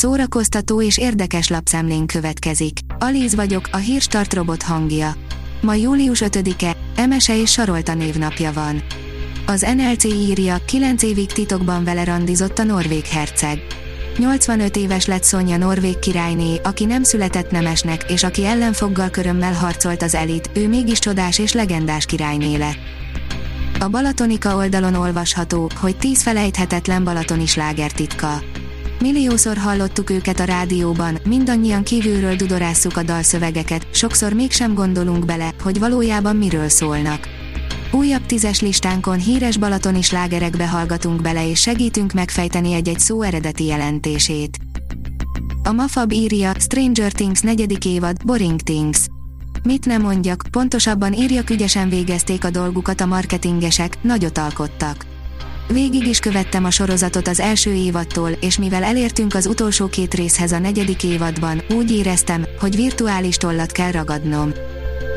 szórakoztató és érdekes lapszemlén következik. Alíz vagyok, a hírstart robot hangja. Ma július 5-e, Emese és Sarolta névnapja van. Az NLC írja, 9 évig titokban vele randizott a norvég herceg. 85 éves lett Szonya norvég királyné, aki nem született nemesnek, és aki ellenfoggal körömmel harcolt az elit, ő mégis csodás és legendás királyné lett. A Balatonika oldalon olvasható, hogy 10 felejthetetlen balatoni sláger titka. Milliószor hallottuk őket a rádióban, mindannyian kívülről dudorásszuk a dalszövegeket, sokszor mégsem gondolunk bele, hogy valójában miről szólnak. Újabb tízes listánkon híres balatoni slágerekbe hallgatunk bele és segítünk megfejteni egy-egy szó eredeti jelentését. A Mafab írja, Stranger Things negyedik évad, Boring Things. Mit nem mondjak, pontosabban írja ügyesen végezték a dolgukat a marketingesek, nagyot alkottak. Végig is követtem a sorozatot az első évadtól, és mivel elértünk az utolsó két részhez a negyedik évadban, úgy éreztem, hogy virtuális tollat kell ragadnom.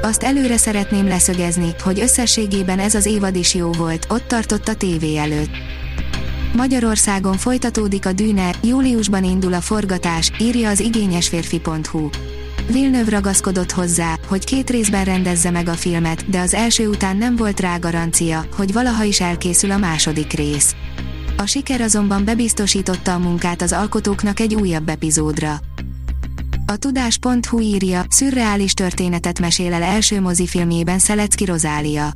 Azt előre szeretném leszögezni, hogy összességében ez az évad is jó volt, ott tartott a tévé előtt. Magyarországon folytatódik a dűne, júliusban indul a forgatás, írja az igényesférfi.hu. Villeneuve ragaszkodott hozzá, hogy két részben rendezze meg a filmet, de az első után nem volt rá garancia, hogy valaha is elkészül a második rész. A siker azonban bebiztosította a munkát az alkotóknak egy újabb epizódra. A tudás.hu írja, szürreális történetet mesél el első mozifilmjében Szelecki Rozália.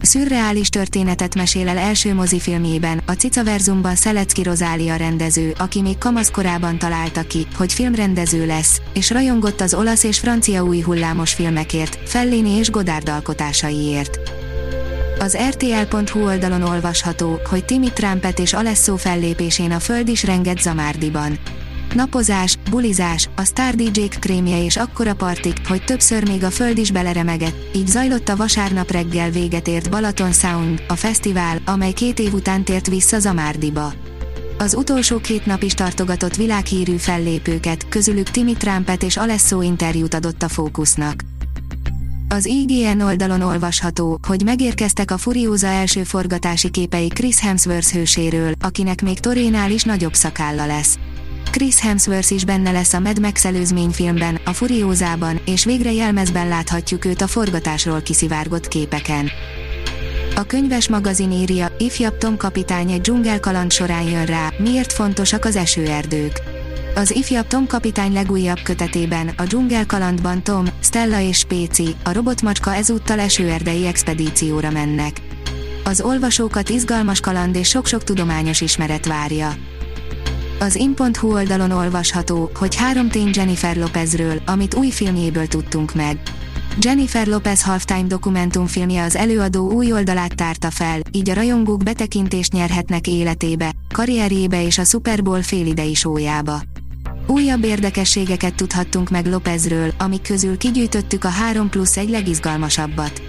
Szürreális történetet mesél el első mozifilmjében, a Cicaverzumban Szelecki Rozália rendező, aki még kamaszkorában találta ki, hogy filmrendező lesz, és rajongott az olasz és francia új hullámos filmekért, Fellini és Godard alkotásaiért. Az RTL.hu oldalon olvasható, hogy Timmy Trumpet és Alesso fellépésén a föld is renget Zamárdiban. Napozás, bulizás, a Star dj krémje és akkora partik, hogy többször még a föld is beleremegett, így zajlott a vasárnap reggel véget ért Balaton Sound, a fesztivál, amely két év után tért vissza Zamárdiba. Az utolsó két nap is tartogatott világhírű fellépőket, közülük Timmy Trumpet és Alesso interjút adott a fókusznak. Az IGN oldalon olvasható, hogy megérkeztek a Furiosa első forgatási képei Chris Hemsworth hőséről, akinek még Torénál is nagyobb szakálla lesz. Chris Hemsworth is benne lesz a Mad Max filmben, a Furiózában, és végre jelmezben láthatjuk őt a forgatásról kiszivárgott képeken. A könyves magazin írja, ifjabb Tom kapitány egy dzsungelkaland során jön rá, miért fontosak az esőerdők. Az ifjabb Tom kapitány legújabb kötetében, a dzsungelkalandban Tom, Stella és Spéci, a robotmacska ezúttal esőerdei expedícióra mennek. Az olvasókat izgalmas kaland és sok-sok tudományos ismeret várja. Az in.hu oldalon olvasható, hogy három tény Jennifer Lopezről, amit új filmjéből tudtunk meg. Jennifer Lopez halftime dokumentumfilmje az előadó új oldalát tárta fel, így a rajongók betekintést nyerhetnek életébe, karrierjébe és a Super Bowl félidei sójába. Újabb érdekességeket tudhattunk meg Lopezről, amik közül kigyűjtöttük a 3 plusz egy legizgalmasabbat.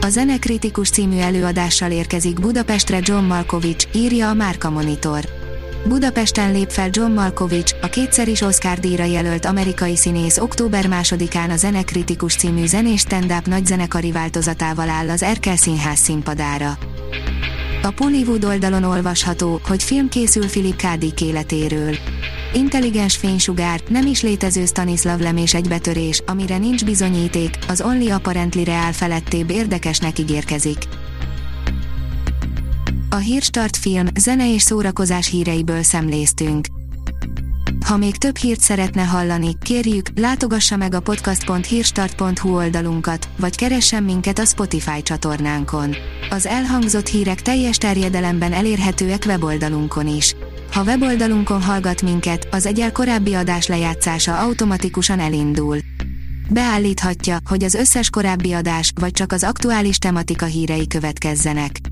A Zenekritikus című előadással érkezik Budapestre John Malkovich, írja a Márka Monitor. Budapesten lép fel John Malkovich, a kétszer is Oscar díjra jelölt amerikai színész október 2-án a Zenekritikus című zenés stand-up nagyzenekari változatával áll az Erkel Színház színpadára. A Pollywood oldalon olvasható, hogy film készül Philip K. Dick életéről. Intelligens fénysugár, nem is létező Stanislav lem és egy betörés, amire nincs bizonyíték, az Only Apparently Real felettébb érdekesnek ígérkezik. A Hírstart film, zene és szórakozás híreiből szemléztünk. Ha még több hírt szeretne hallani, kérjük, látogassa meg a podcast.hírstart.hu oldalunkat, vagy keressen minket a Spotify csatornánkon. Az elhangzott hírek teljes terjedelemben elérhetőek weboldalunkon is. Ha weboldalunkon hallgat minket, az egyel korábbi adás lejátszása automatikusan elindul. Beállíthatja, hogy az összes korábbi adás, vagy csak az aktuális tematika hírei következzenek.